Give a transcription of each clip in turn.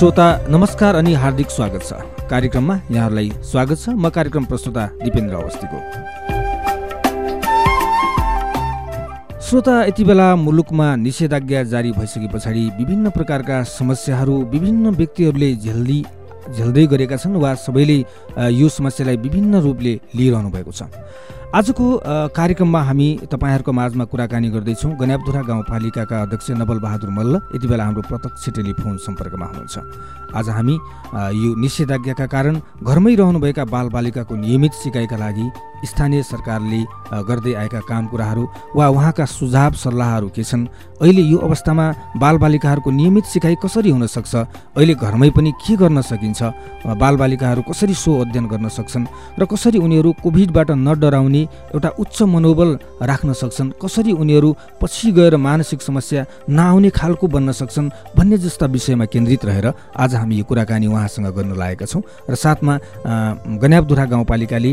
श्रोता नमस्कार अनि हार्दिक स्वागत छ। कार्यक्रममा यहाँहरूलाई स्वागत छ। म कार्यक्रम प्रस्तुता दिपेन्द्र अवस्थीको। श्रोता यति बेला मुलुकमा निषेधाज्ञा जारी भइसके पछाडि विभिन्न प्रकारका समस्याहरू विभिन्न व्यक्तिहरूले झेल्दी झेल्दै गरेका छन् वा सबैले यो समस्यालाई विभिन्न रूपले लिइरहनु भएको छ। आजको कार्यक्रममा हामी तपाईँहरूको माझमा कुराकानी गर्दैछौँ। गन्यापधुरा गाउँपालिकाका अध्यक्ष नवल बहादुर मल्ल यति बेला हाम्रो प्रत्यक्ष टेलिफोन सम्पर्कमा हुनुहुन्छ। आज हामी यो निषेधाज्ञाका कारण घरमै रहनुभएका बालबालिकाको नियमित सिकाइका लागि स्थानीय सरकारले गर्दै आएका काम कुराहरू वा उहाँका सुझाव सल्लाहहरू के छन्? अहिले यो अवस्थामा बालबालिकाहरूको नियमित सिकाइ कसरी हुन सक्छ अहिले घरमै पनि के गर्न सकिन्छ? बालबालिकाहरू कसरी सो अध्ययन गर्न सक्छन्? र कसरी उनीहरू कोभिडबाट नडराउने एउटा उच्च मनोबल राख्न सक्छन्। कसरी उनीहरू पछि गएर मानसिक समस्या नआउने खालको बन्न सक्छन् भन्ने जस्ता विषयमा केन्द्रित रहेर आज हामी यो कुराकानी उहाँसँग गर्न लागेका छौँ र साथमा गन्यापधुरा गाउँपालिकाले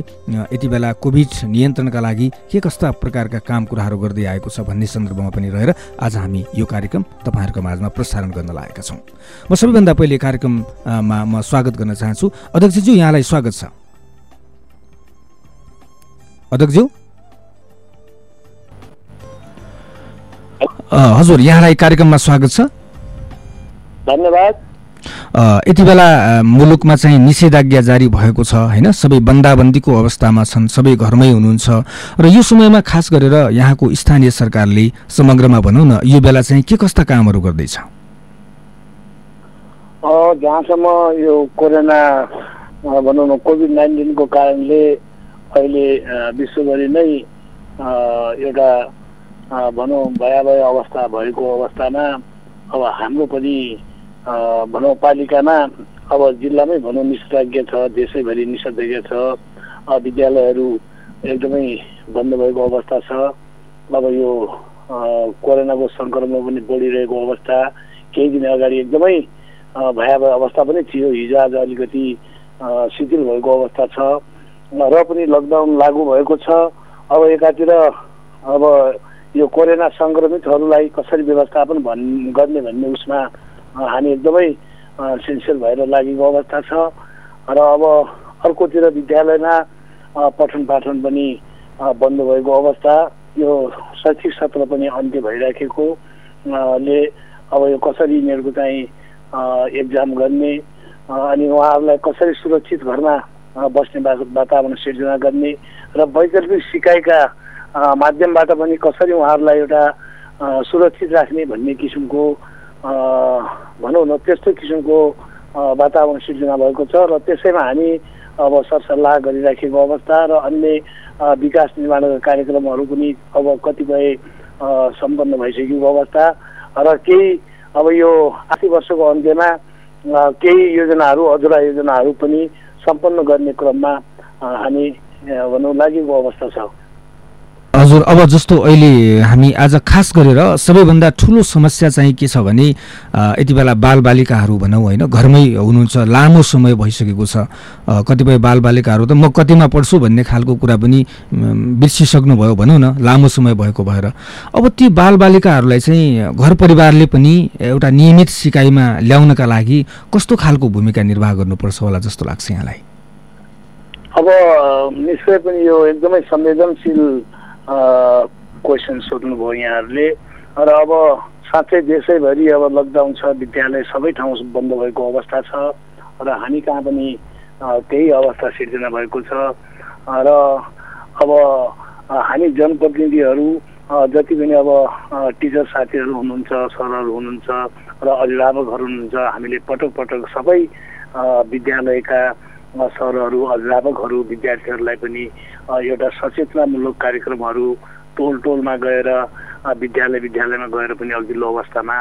यति बेला कोभिड नियन्त्रणका लागि के कस्ता प्रकारका काम कुराहरू गर्दै आएको छ भन्ने सन्दर्भमा पनि रहेर आज हामी यो कार्यक्रम तपाईँहरूको माझमा प्रसारण गर्न लागेका छौँ। म सबैभन्दा पहिले कार्यक्रममा म स्वागत गर्न चाहन्छु। अध्यक्षज्यू यहाँलाई स्वागत छ। अध्यक्षज्यू हजुर यहाँलाई कार्यक्रममा स्वागत छ। धन्यवाद। यति बेला मुलुकमा चाहिँ निषेधाज्ञा जारी भएको छ होइन? सबै बन्दाबन्दीको अवस्थामा छन् सबै घरमै हुनुहुन्छ। र यो समयमा खास गरेर यहाँको स्थानीय सरकारले समग्रमा भनौँ न यो बेला चाहिँ के कस्ता कामहरू गर्दैछ? जहाँसम्म यो कोरोना भनौँ न कोभिड नाइन्टिनको कारणले अहिले विश्वभरि नै एउटा भनौँ भयावह अवस्था भएको अवस्थामा अब हाम्रो पनि भनौँ पालिकामा अब जिल्लामै भनौँ निषेधाज्ञा छ देशैभरि निषेधाज्ञा छ विद्यालयहरू एकदमै बन्द भएको अवस्था छ। अब यो कोरोनाको सङ्क्रमण पनि बढिरहेको अवस्था केही दिन अगाडि एकदमै भयावह अवस्था पनि थियो। हिजो आज अलिकति शिथिल भएको अवस्था छ। र पनि लकडाउन लागू भएको छ। अब एकातिर अब यो कोरोना सङ्क्रमितहरूलाई कसरी व्यवस्थापन भन् गर्ने भन्ने उसमा हामी एकदमै सिन्सियर भएर लागेको अवस्था छ। र अब अर्कोतिर विद्यालयमा पठन पाठन पनि बन्द भएको अवस्था। यो शैक्षिक सत्र पनि अन्त्य भइराखेको ले अब यो कसरी यिनीहरूको चाहिँ एक्जाम गर्ने अनि उहाँहरूलाई कसरी सुरक्षित घरमा बस्ने वातावरण सिर्जना गर्ने र वैकल्पिक सिकाइका माध्यमबाट पनि कसरी उहाँहरूलाई एउटा सुरक्षित राख्ने भन्ने किसिमको भनौँ न त्यस्तो किसिमको वातावरण सिर्जना भएको छ र त्यसैमा हामी अब सरसल्लाह गरिराखेको अवस्था र अन्य विकास निर्माणका कार्यक्रमहरू पनि अब कतिपय सम्पन्न भइसकेको अवस्था र केही अब यो आशी वर्षको अन्त्यमा केही योजनाहरू अधुरा योजनाहरू पनि सम्पन्न गर्ने क्रममा हामी भनौँ लागेको अवस्था छ। हजुर अब जस्तो अहिले हामी आज खास गरेर सबैभन्दा ठुलो समस्या चाहिँ के छ भने यति बेला बालबालिकाहरू भनौँ होइन घरमै हुनुहुन्छ लामो समय भइसकेको छ। कतिपय बालबालिकाहरू त म कतिमा पढ्छु भन्ने खालको कुरा पनि बिर्सिसक्नुभयो भनौँ न लामो समय भएको भएर। अब ती बालबालिकाहरूलाई चाहिँ घर परिवारले पनि एउटा नियमित सिकाइमा ल्याउनका लागि कस्तो खालको भूमिका निर्वाह गर्नुपर्छ होला जस्तो लाग्छ यहाँलाई? अब निश्चय पनि यो एकदमै संवेदनशील क्वेसन सोध्नुभयो यहाँहरूले। र अब साँच्चै देशैभरि अब लकडाउन छ विद्यालय सबै ठाउँ बन्द भएको अवस्था छ। र हामी कहाँ पनि त्यही अवस्था सिर्जना भएको छ। र अब हामी जनप्रतिनिधिहरू जति पनि अब टिचर साथीहरू हुनुहुन्छ सरहरू हुनुहुन्छ र अभिभावकहरू हुनुहुन्छ हामीले पटक पटक सबै विद्यालयका सरहरू अभिभावकहरू विद्यार्थीहरूलाई पनि एउटा सचेतनामूलक कार्यक्रमहरू टोल टोलमा गएर विद्यालय विद्यालयमा गएर पनि अघिल्लो अवस्थामा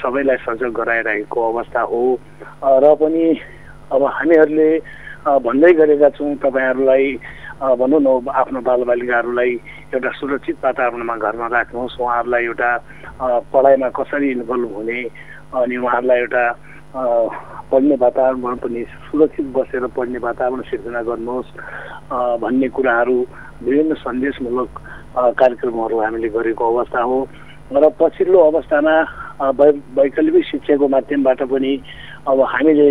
सबैलाई सजग गराइरहेको अवस्था हो। र पनि अब हामीहरूले भन्दै गरेका छौँ तपाईँहरूलाई भनौँ न आफ्नो बालबालिकाहरूलाई एउटा सुरक्षित वातावरणमा घरमा राख्नुहोस्। उहाँहरूलाई एउटा पढाइमा कसरी इन्भल्भ हुने अनि उहाँहरूलाई एउटा पढ्ने वातावरण पनि सुरक्षित बसेर पढ्ने वातावरण सिर्जना गर्नुहोस् भन्ने कुराहरू विभिन्न सन्देशमूलक कार्यक्रमहरू हामीले गरेको अवस्था हो। र पछिल्लो अवस्थामा वै वैकल्पिक शिक्षाको माध्यमबाट पनि अब हामीले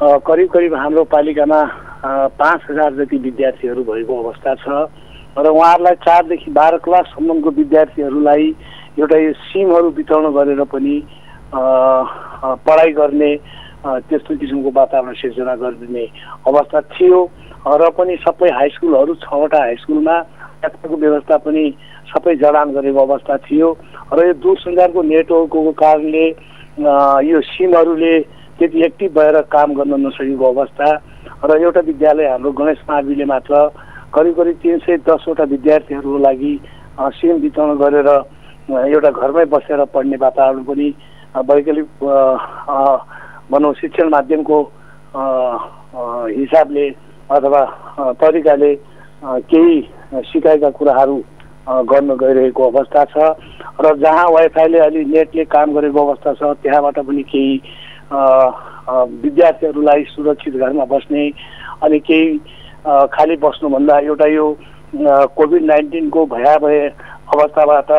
करिब करिब हाम्रो पालिकामा पाँच हजार जति विद्यार्थीहरू भएको अवस्था छ। र उहाँहरूलाई चारदेखि बाह्र क्लाससम्मको विद्यार्थीहरूलाई एउटा यो सिमहरू वितरण गरेर पनि पढाइ गर्ने त्यस्तो किसिमको वातावरण सिर्जना गरिदिने अवस्था थियो। र पनि सबै हाई स्कुलहरू छवटा हाई स्कुलमा यात्राको व्यवस्था पनि सबै जडान गरेको अवस्था थियो। र यो दूरसञ्चारको नेटवर्कको कारणले यो सिमहरूले त्यति एक्टिभ भएर काम गर्न नसकेको अवस्था। र एउटा विद्यालय हाम्रो गणेश माविले मात्र करिब करिब तिन सय दसवटा विद्यार्थीहरूको लागि सिम वितरण गरेर एउटा घरमै बसेर पढ्ने वातावरण पनि वैकल्पिक भनौँ शिक्षण माध्यमको हिसाबले अथवा तरिकाले केही सिकाएका कुराहरू गर्न गइरहेको अवस्था छ। र जहाँ वाइफाईले अलि नेटले काम गरेको अवस्था छ त्यहाँबाट पनि केही विद्यार्थीहरूलाई सुरक्षित घरमा बस्ने अनि केही खाली बस्नुभन्दा एउटा यो कोभिड नाइन्टिनको भयावह अवस्थाबाट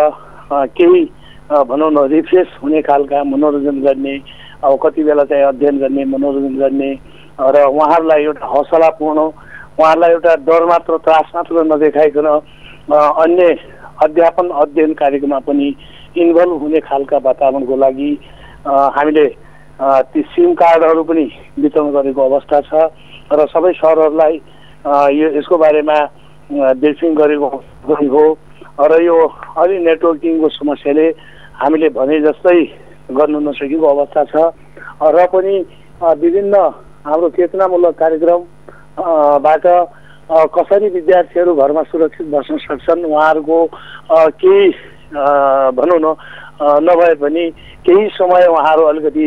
केही भनौँ न रिफ्रेस हुने खालका मनोरञ्जन गर्ने अब कति बेला चाहिँ अध्ययन गर्ने मनोरञ्जन गर्ने र उहाँहरूलाई एउटा हौसलापूर्ण उहाँहरूलाई एउटा डर मात्र त्रास मात्र नदेखाइकन अन्य अध्यापन अध्ययन कार्यक्रममा पनि इन्भल्भ हुने खालका वातावरणको लागि हामीले ती सिम कार्डहरू पनि वितरण गरेको अवस्था छ र सबै सहरहरूलाई यो यसको बारेमा ब्रिफिङ गरेको हो। र यो अलि नेटवर्किङको समस्याले हामीले भने जस्तै गर्नु नसकेको अवस्था छ। र पनि विभिन्न हाम्रो चेतनामूलक कार्यक्रमबाट कसरी विद्यार्थीहरू घरमा सुरक्षित बस्न सक्छन् उहाँहरूको केही भनौँ न नभए पनि केही समय उहाँहरू अलिकति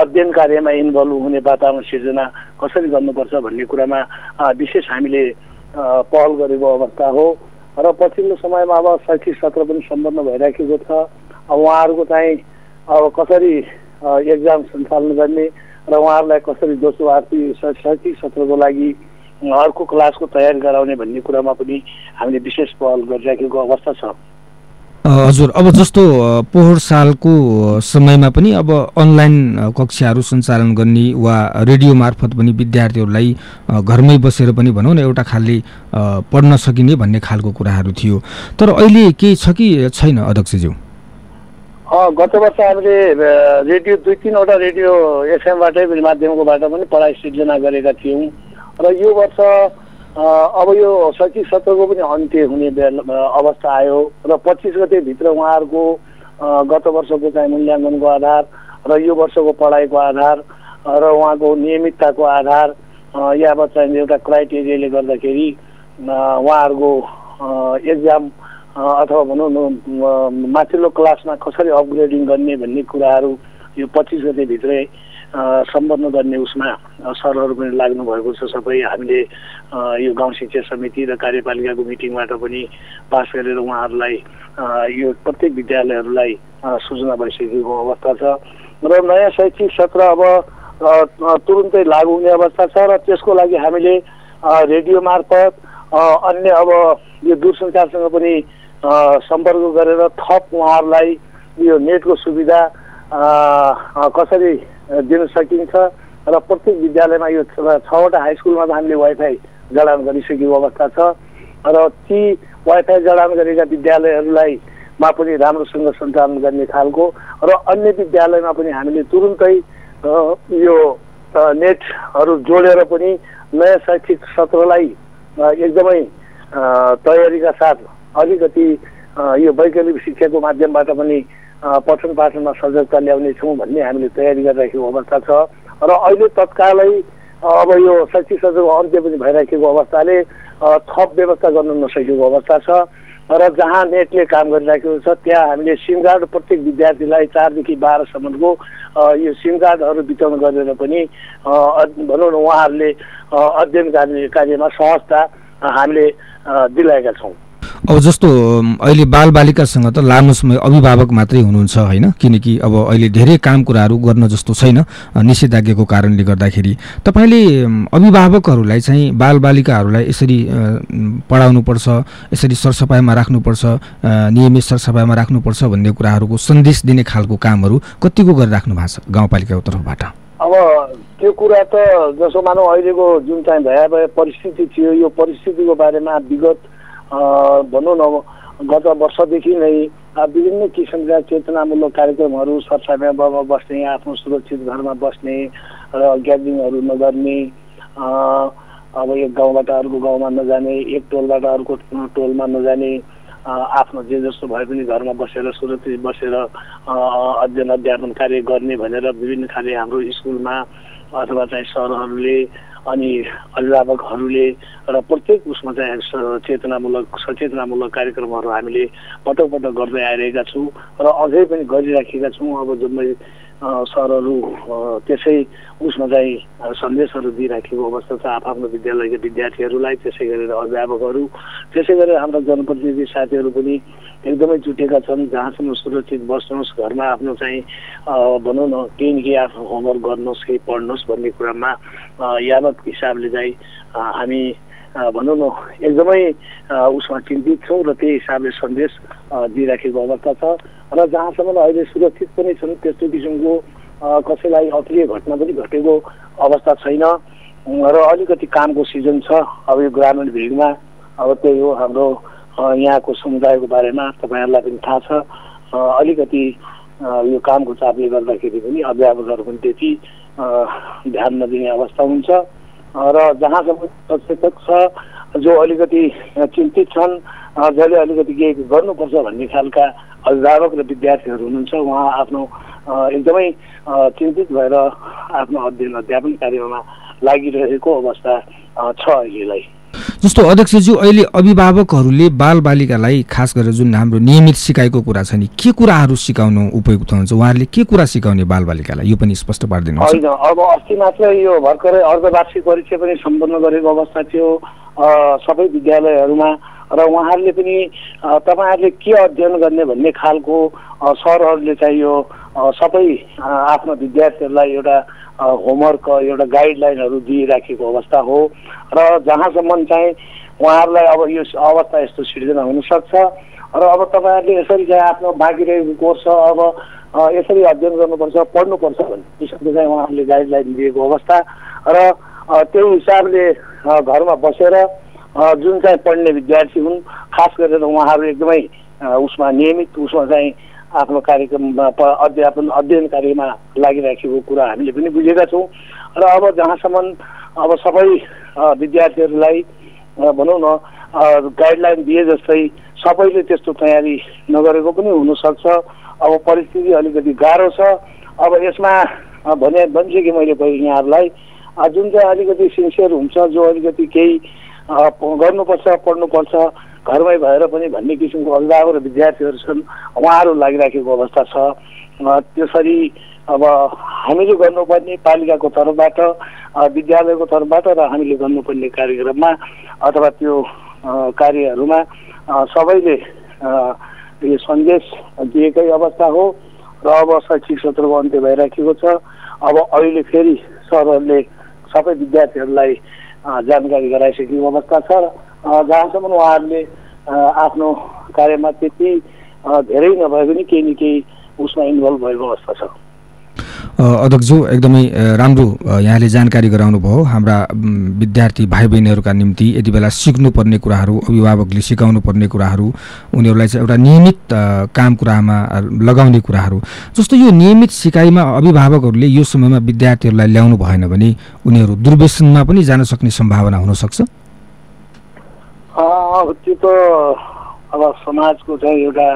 अध्ययन कार्यमा इन्भल्भ हुने वातावरण सिर्जना कसरी गर्नुपर्छ भन्ने कुरामा विशेष हामीले पहल गरेको अवस्था हो। र पछिल्लो समयमा अब शैक्षिक सत्र पनि सम्पन्न भइराखेको छ। अब उहाँहरूको चाहिँ अब कसरी एक्जाम सञ्चालन गर्ने र उहाँहरूलाई कसरी दोस्रो आर्थिक शैक्षिक सत्रको लागि अर्को क्लासको तयारी गराउने भन्ने कुरामा पनि हामीले विशेष पहल गरिराखेको अवस्था छ। हजुर अब जस्तो पोहोर सालको समयमा पनि अब अनलाइन कक्षाहरू सञ्चालन गर्ने वा रेडियो मार्फत पनि विद्यार्थीहरूलाई घरमै बसेर पनि भनौँ न एउटा खालले पढ्न सकिने भन्ने खालको कुराहरू थियो। तर अहिले केही छ कि छैन अध्यक्षज्यू? गत वर्ष हामीले रेडियो दुई तिनवटा रेडियो एफएमबाटै माध्यमकोबाट पनि पढाइ सिर्जना गरेका थियौँ। र यो वर्ष अब यो शैक्षिक सत्रको पनि अन्त्य हुने अवस्था आयो र पच्चिस गतेभित्र उहाँहरूको गत वर्षको चाहिँ मूल्याङ्कनको आधार र यो वर्षको पढाइको आधार र उहाँको नियमितताको आधार यावत चाहिँ एउटा क्राइटेरियाले गर्दाखेरि उहाँहरूको एक्जाम अथवा भनौँ न माथिल्लो क्लासमा कसरी अपग्रेडिङ गर्ने भन्ने कुराहरू यो पच्चिस गतेभित्रै सम्पन्न गर्ने उसमा सरहरू पनि लाग्नु भएको छ सबै। हामीले यो गाउँ शिक्षा समिति र कार्यपालिकाको मिटिङबाट पनि पास गरेर उहाँहरूलाई यो प्रत्येक विद्यालयहरूलाई सूचना भइसकेको अवस्था छ। र नयाँ शैक्षिक सत्र अब तुरुन्तै लागु हुने अवस्था छ र त्यसको लागि हामीले रेडियो मार्फत अन्य अब यो दूरसञ्चारसँग पनि सम्पर्क गरेर थप उहाँहरूलाई यो नेटको सुविधा कसरी दिन सकिन्छ र प्रत्येक विद्यालयमा यो छवटा हाई स्कुलमा त हामीले वाइफाई जडान गरिसकेको अवस्था छ र ती वाइफाई जडान गरेका विद्यालयहरूलाई मा पनि राम्रोसँग सञ्चालन गर्ने खालको र अन्य विद्यालयमा पनि हामीले तुरुन्तै यो नेटहरू जोडेर पनि नयाँ शैक्षिक सत्रलाई एकदमै तयारीका साथ अलिकति यो वैकल्पिक शिक्षाको माध्यमबाट पनि पठन पाठनमा सजगता ल्याउनेछौँ भन्ने हामीले तयारी गरिराखेको अवस्था छ। र अहिले तत्कालै अब यो शैक्षिक सत्रको अन्त्य पनि भइराखेको अवस्थाले थप व्यवस्था गर्न नसकेको अवस्था छ। र जहाँ नेटले काम गरिराखेको छ त्यहाँ हामीले सिम कार्ड प्रत्येक विद्यार्थीलाई चारदेखि बाह्रसम्मको यो सिम कार्डहरू वितरण गरेर पनि भनौँ न उहाँहरूले अध्ययन कार्य कार्यमा सहजता हामीले दिलाएका छौँ। अब जस्तो अहिले बालबालिकासँग त लामो समय अभिभावक मात्रै हुनुहुन्छ होइन? किनकि अब अहिले धेरै काम कुराहरू गर्न जस्तो छैन निषेधाज्ञाको कारणले गर्दाखेरि। तपाईँले अभिभावकहरूलाई चाहिँ बालबालिकाहरूलाई यसरी पढाउनुपर्छ यसरी सरसफाइमा राख्नुपर्छ नियमित सरसफाइमा राख्नुपर्छ भन्ने कुराहरूको सन्देश दिने खालको कामहरू कतिको गरिराख्नु भएको छ गाउँपालिकाको तर्फबाट? अब त्यो कुरा त जसो मानौ अहिलेको जुन चाहिँ भए परिस्थिति थियो यो परिस्थितिको बारेमा विगत भनौँ न गत वर्षदेखि नै विभिन्न किसिमका चेतनामूलक कार्यक्रमहरू सरसामामा बस्ने आफ्नो सुरक्षित घरमा बस्ने र ग्यादरिङहरू नगर्ने अब एक गाउँबाट अर्को गाउँमा नजाने एक टोलबाट अर्को टोलमा नजाने आफ्नो जे जस्तो भए पनि घरमा बसेर सुरक्षित बसेर अध्ययन अध्यापन कार्य गर्ने भनेर विभिन्न खाले हाम्रो स्कुलमा अथवा चाहिँ सरहरूले अनि अभिभावकहरूले र प्रत्येक उसमा चाहिँ चेतनामूलक सचेतनामूलक कार्यक्रमहरू हामीले पटक पटक गर्दै आइरहेका छौँ र अझै पनि गरिराखेका छौँ। अब जम्मै सरहरू त्यसै उसमा चाहिँ सन्देशहरू दिइराखेको अवस्था छ आफ्नो विद्यालयका विद्यार्थीहरूलाई त्यसै गरेर अभिभावकहरू त्यसै गरेर हाम्रा जनप्रतिनिधि साथीहरू पनि एकदमै जुटेका छन्। जहाँसम्म सुरक्षित बस्नुहोस् घरमा आफ्नो चाहिँ भनौँ न केही न केही आफ्नो होमवर्क गर्नुहोस् केही पढ्नुहोस् भन्ने कुरामा यावत हिसाबले चाहिँ हामी भनौँ न एकदमै उसमा चिन्तित छौँ र त्यही हिसाबले सन्देश दिइराखेको अवस्था छ। र जहाँसम्म अहिले सुरक्षित पनि छन् त्यस्तो किसिमको कसैलाई अप्रिय घटना पनि घटेको अवस्था छैन। र अलिकति कामको सिजन छ। अब यो ग्रामीण भिडमा अब त्यही हो हाम्रो यहाँको समुदायको बारेमा तपाईँहरूलाई पनि थाहा छ। अलिकति यो कामको चापले गर्दाखेरि पनि अभिभावकहरू पनि त्यति ध्यान नदिने अवस्था हुन्छ। र जहाँसम्म सचेतक छ जो अलिकति चिन्तित छन् जसले अलिकति केही गर्नुपर्छ भन्ने खालका अभिभावक र विद्यार्थीहरू हुनुहुन्छ। उहाँ आफ्नो एकदमै चिन्तित भएर आफ्नो अध्ययन अध्यापन कार्यमा लागिरहेको अवस्था छ अहिलेलाई। जस्तो अध्यक्षज्यू अहिले अभिभावकहरूले बाल बालिकालाई खास गरेर जुन हाम्रो नियमित सिकाइको कुरा छ नि के कुराहरू सिकाउनु उपयुक्त हुन्छ? उहाँहरूले के कुरा सिकाउने बाल बालिकालाई यो पनि स्पष्ट पारिदिनु होइन अब अस्ति मात्र यो भर्खरै अर्धवार्षिक परीक्षा पनि सम्पन्न गरेको अवस्था थियो। सबै विद्यालयहरूमा र उहाँहरूले पनि तपाईँहरूले के अध्ययन गर्ने भन्ने खालको सरहरूले चाहिँ यो सबै आफ्नो विद्यार्थीहरूलाई एउटा होमवर्क एउटा गाइडलाइनहरू दिइराखेको अवस्था हो। र जहाँसम्म चाहिँ उहाँहरूलाई अब यो अवस्था यस्तो सिर्जना हुनसक्छ। र अब तपाईँहरूले यसरी चाहिँ आफ्नो बाँकी रहेको कोर्स अब यसरी अध्ययन गर्नुपर्छ पढ्नुपर्छ भन्ने किसिमको चाहिँ उहाँहरूले गाइडलाइन दिएको अवस्था। र त्यो हिसाबले घरमा बसेर जुन चाहिँ पढ्ने विद्यार्थी हुन् खास गरेर उहाँहरू एकदमै उसमा नियमित उसमा चाहिँ आफ्नो कार्यक्रममा अध्यापन अध्ययन कार्यमा लागिराखेको कुरा हामीले पनि बुझेका छौँ। र अब जहाँसम्म अब सबै विद्यार्थीहरूलाई भनौँ न गाइडलाइन दिए जस्तै सबैले त्यस्तो तयारी नगरेको पनि हुनसक्छ। अब परिस्थिति अलिकति गाह्रो छ। अब यसमा भने भन्छ कि मैले यहाँहरूलाई। जुन चाहिँ अलिकति सिन्सियर हुन्छ जो अलिकति केही गर्नुपर्छ पढ्नुपर्छ घरमै भएर पनि भन्ने किसिमको अभिभावक र विद्यार्थीहरू छन् उहाँहरू लागिराखेको अवस्था छ। त्यसरी अब हामीले गर्नुपर्ने पालिकाको तर्फबाट विद्यालयको तर्फबाट र हामीले गर्नुपर्ने कार्यक्रममा अथवा त्यो कार्यहरूमा सबैले यो सन्देश दिएकै अवस्था हो र अब शैक्षिक सत्रको अन्त्य भइराखेको छ। अब अहिले फेरि सरहरूले सबै विद्यार्थीहरूलाई जानकारी गराइसकेको अवस्था छ जहाँसम्म उहाँहरूले आफ्नो कार्यमा त्यति धेरै नभए पनि केही न केही उसमा इन्भल्भ भएको अवस्था छ अध्यक्षज्यू एकदमै राम्रो यहाँले जानकारी गराउनु भयो। हाम्रा विद्यार्थी भाइ बहिनीहरूका निम्ति यति बेला सिक्नुपर्ने कुराहरू अभिभावकले सिकाउनु पर्ने कुराहरू उनीहरूलाई चाहिँ एउटा नियमित काम कुरामा लगाउने कुराहरू। जस्तो यो नियमित सिकाइमा अभिभावकहरूले यो समयमा विद्यार्थीहरूलाई ल्याउनु भएन भने उनीहरू दुर्व्यसनमा पनि जान सक्ने सम्भावना हुनसक्छ? त्यो त अब समाजको चाहिँ एउटा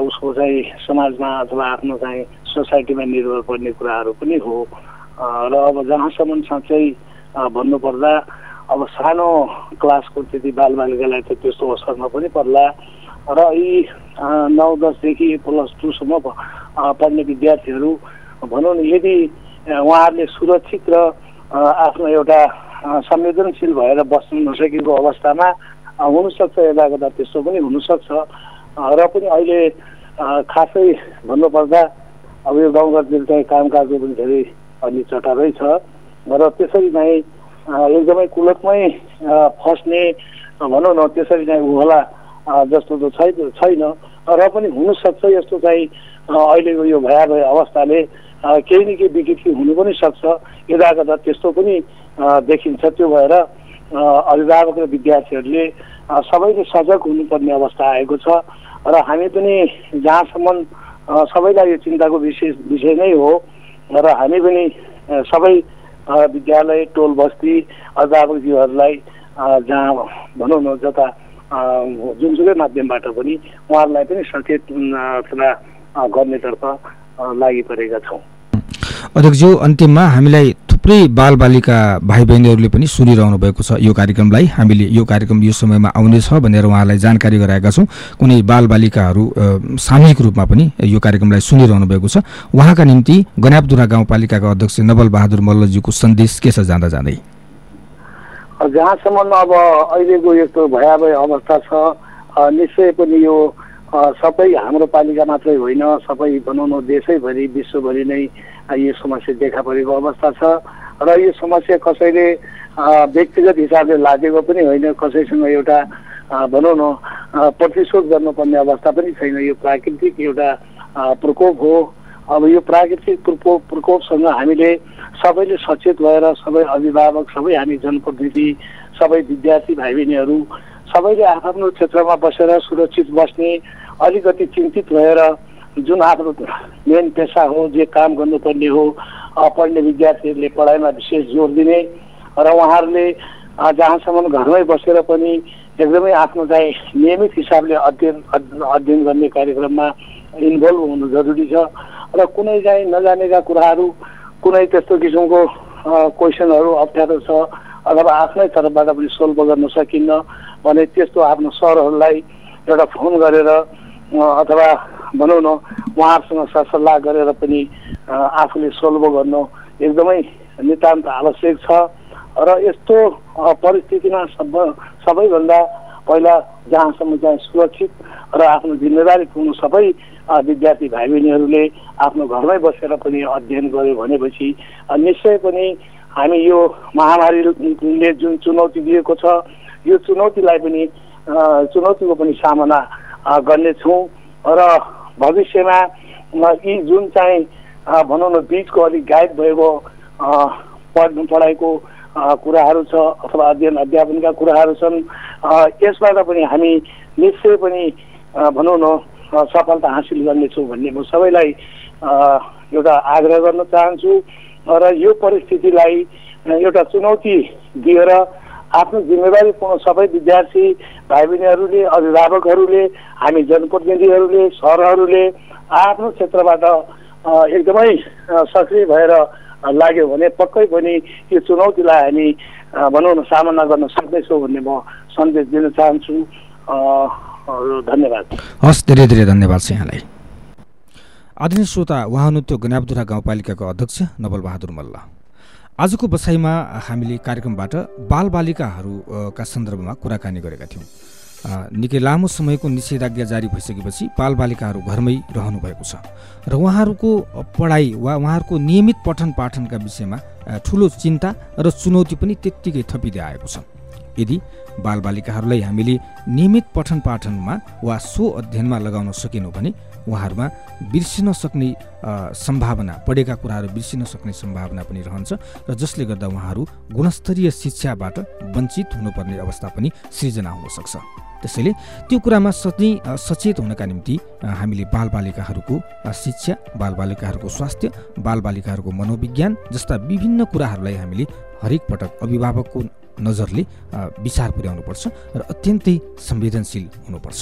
उसको चाहिँ समाजमा अथवा आफ्नो चाहिँ सोसाइटीमा निर्भर पर्ने कुराहरू पनि हो। र अब जहाँसम्म साँच्चै भन्नुपर्दा अब सानो क्लासको त्यति बालबालिकालाई त त्यस्तो अवसरमा पनि पर्ला। र यी नौ दसदेखि प्लस टूसम्म पढ्ने विद्यार्थीहरू भनौँ न यदि उहाँहरूले सुरक्षित र आफ्नो एउटा संवेदनशील भएर बस्नु नसकेको अवस्थामा हुनसक्छ यता कता त्यस्तो पनि हुनसक्छ। र पनि अहिले खासै भन्नुपर्दा अब यो गाउँघरतिर चाहिँ कामकाजको पनि धेरै अलि चटारै छ। र त्यसरी चाहिँ एकदमै कुलकमै फस्ने भनौँ न त्यसरी चाहिँ होला जस्तो त छैन छैन। र पनि हुनसक्छ यस्तो चाहिँ अहिलेको यो भयावह अवस्थाले केही न केही विकृति हुनु पनि सक्छ। यदाकदा त्यस्तो पनि देखिन्छ। त्यो भएर अभिभावक र विद्यार्थीहरूले सबैले सजग हुनुपर्ने अवस्था आएको छ। र हामी पनि जहाँसम्म सबैलाई यो चिन्ताको विषय विषय नै हो र हामी पनि सबै विद्यालय टोल बस्ती अभिभावकज्यूहरूलाई जहाँ भनौँ न जता जुनसुकै माध्यमबाट पनि उहाँहरूलाई पनि सचेत अथवा गर्नेतर्फ लागि परेका छौँ। अध्यक्षज्यू अन्तिममा हामीलाई थुप्रै बालबालिका भाइ बहिनीहरूले पनि सुनिरहनु भएको छ यो कार्यक्रमलाई। हामीले यो कार्यक्रम यो समयमा आउनेछ भनेर उहाँलाई जानकारी गराएका छौँ। कुनै बालबालिकाहरू सामूहिक रूपमा पनि यो कार्यक्रमलाई सुनिरहनु भएको छ। उहाँका निम्ति गन्यापदुरा गाउँपालिकाका अध्यक्ष नवल बहादुर मल्लज्यूको सन्देश के छ जाँदा जाँदै? जहाँसम्म अब अहिलेको यस्तो भयावह अवस्था छ निश्चय पनि यो सबै हाम्रो पालिका मात्रै होइन सबै भनौँ न देशैभरि विश्वभरि नै यो समस्या देखा परेको अवस्था छ। र यो समस्या कसैले व्यक्तिगत हिसाबले लागेको पनि होइन कसैसँग एउटा भनौँ न प्रतिशोध गर्नुपर्ने अवस्था पनि छैन। यो प्राकृतिक एउटा प्रकोप हो। अब यो प्राकृतिक प्रकोप प्रकोपसँग हामीले सबैले सचेत भएर सबै अभिभावक सबै हामी जनप्रतिनिधि सबै विद्यार्थी भाइ बहिनीहरू सबैले आफ्नो क्षेत्रमा बसेर सुरक्षित बस्ने अलिकति चिन्तित भएर जुन आफ्नो मेन पेसा हो जे काम गर्नुपर्ने हो पढ्ने विद्यार्थीहरूले पढाइमा विशेष जोड दिने र उहाँहरूले जहाँसम्म घरमै बसेर पनि एकदमै आफ्नो चाहिँ नियमित हिसाबले अध्ययन अध्ययन गर्ने कार्यक्रममा इन्भल्भ हुनु जरुरी छ र कुनै चाहिँ नजानेका कुराहरू कुनै त्यस्तो किसिमको क्वेसनहरू अप्ठ्यारो छ अथवा आफ्नै तर्फबाट पनि सोल्भ गर्न सकिन्न। भने त्यस्तो आफ्नो सरहरूलाई एउटा फोन गरेर अथवा भनौँ न उहाँहरूसँग सरसल्लाह गरेर पनि आफूले सोल्भ गर्नु एकदमै नितान्त आवश्यक छ। र यस्तो परिस्थितिमा सब सबैभन्दा पहिला जहाँसम्म चाहिँ सुरक्षित र आफ्नो जिम्मेवारी पुग्नु सबै विद्यार्थी भाइ बहिनीहरूले आफ्नो घरमै बसेर पनि अध्ययन गर्यो भनेपछि निश्चय पनि हामी यो महामारीले जुन चुनौती दिएको छ यो चुनौतीलाई पनि चुनौतीको पनि सामना गर्नेछौँ। र भविष्यमा यी जुन चाहिँ भनौँ न बिचको अलिक गाइड भएको पढ पढाइको कुराहरू छ अथवा अध्ययन अध्यापनका कुराहरू छन् यसबाट पनि हामी निश्चय पनि भनौँ न सफलता हासिल गर्नेछौँ भन्ने म सबैलाई एउटा आग्रह गर्न चाहन्छु। र यो परिस्थितिलाई एउटा चुनौती दिएर आफ्नो जिम्मेवारीपूर्ण सबै विद्यार्थी भाइ बहिनीहरूले अभिभावकहरूले हामी जनप्रतिनिधिहरूले सरहरूले आफ्नो क्षेत्रबाट एकदमै सक्रिय भएर लाग्यो भने पक्कै पनि यो चुनौतीलाई हामी भनौँ न सामना गर्न सक्दैछौँ भन्ने म सन्देश दिन चाहन्छु। धन्यवाद। हस् धेरै धेरै धन्यवाद छ यहाँलाई। आदरणीय श्रोता उहाँ हुनुहुन्थ्यो गनाबदुरा गाउँपालिकाको अध्यक्ष नवल बहादुर मल्ल। आजको बसाइमा हामीले कार्यक्रमबाट बालबालिकाहरूका सन्दर्भमा कुराकानी गरेका थियौँ। निकै लामो समयको निषेधाज्ञा जारी भइसकेपछि बालबालिकाहरू घरमै रहनु भएको छ र उहाँहरूको पढाइ वा उहाँहरूको नियमित पठन पाठनका विषयमा ठुलो चिन्ता र चुनौती पनि त्यत्तिकै थपिँदै आएको छ। यदि बालबालिकाहरूलाई हामीले नियमित पठन पाठनमा वा सो अध्ययनमा लगाउन सकेनौँ भने उहाँहरूमा बिर्सिन सक्ने सम्भावना पढेका कुराहरू बिर्सिन सक्ने सम्भावना पनि रहन्छ र जसले गर्दा उहाँहरू गुणस्तरीय शिक्षाबाट वञ्चित हुनुपर्ने अवस्था पनि सृजना हुनसक्छ त्यसैले त्यो कुरामा सधैँ सचेत हुनका निम्ति हामीले बालबालिकाहरूको शिक्षा बालबालिकाहरूको स्वास्थ्य बालबालिकाहरूको मनोविज्ञान जस्ता विभिन्न कुराहरूलाई हामीले हरेक पटक अभिभावकको नजरले विचार पुर्याउनुपर्छ र अत्यन्तै संवेदनशील हुनुपर्छ।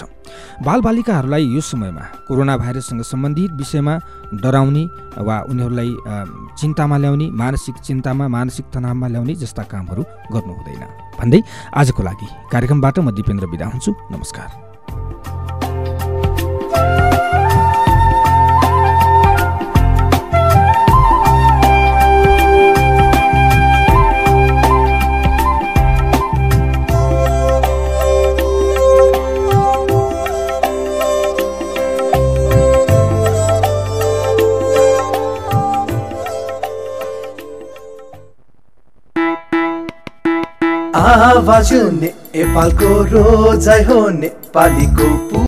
बालबालिकाहरूलाई यो समयमा कोरोना भाइरससँग सम्बन्धित विषयमा डराउने वा उनीहरूलाई चिन्तामा ल्याउने मानसिक चिन्तामा मानसिक तनावमा ल्याउने जस्ता कामहरू गर्नु हुँदैन भन्दै आजको लागि कार्यक्रमबाट म दिपेन्द्र बिदा हुन्छु। नमस्कार। आवाज नेपालको रोजाइ हो नेपालीको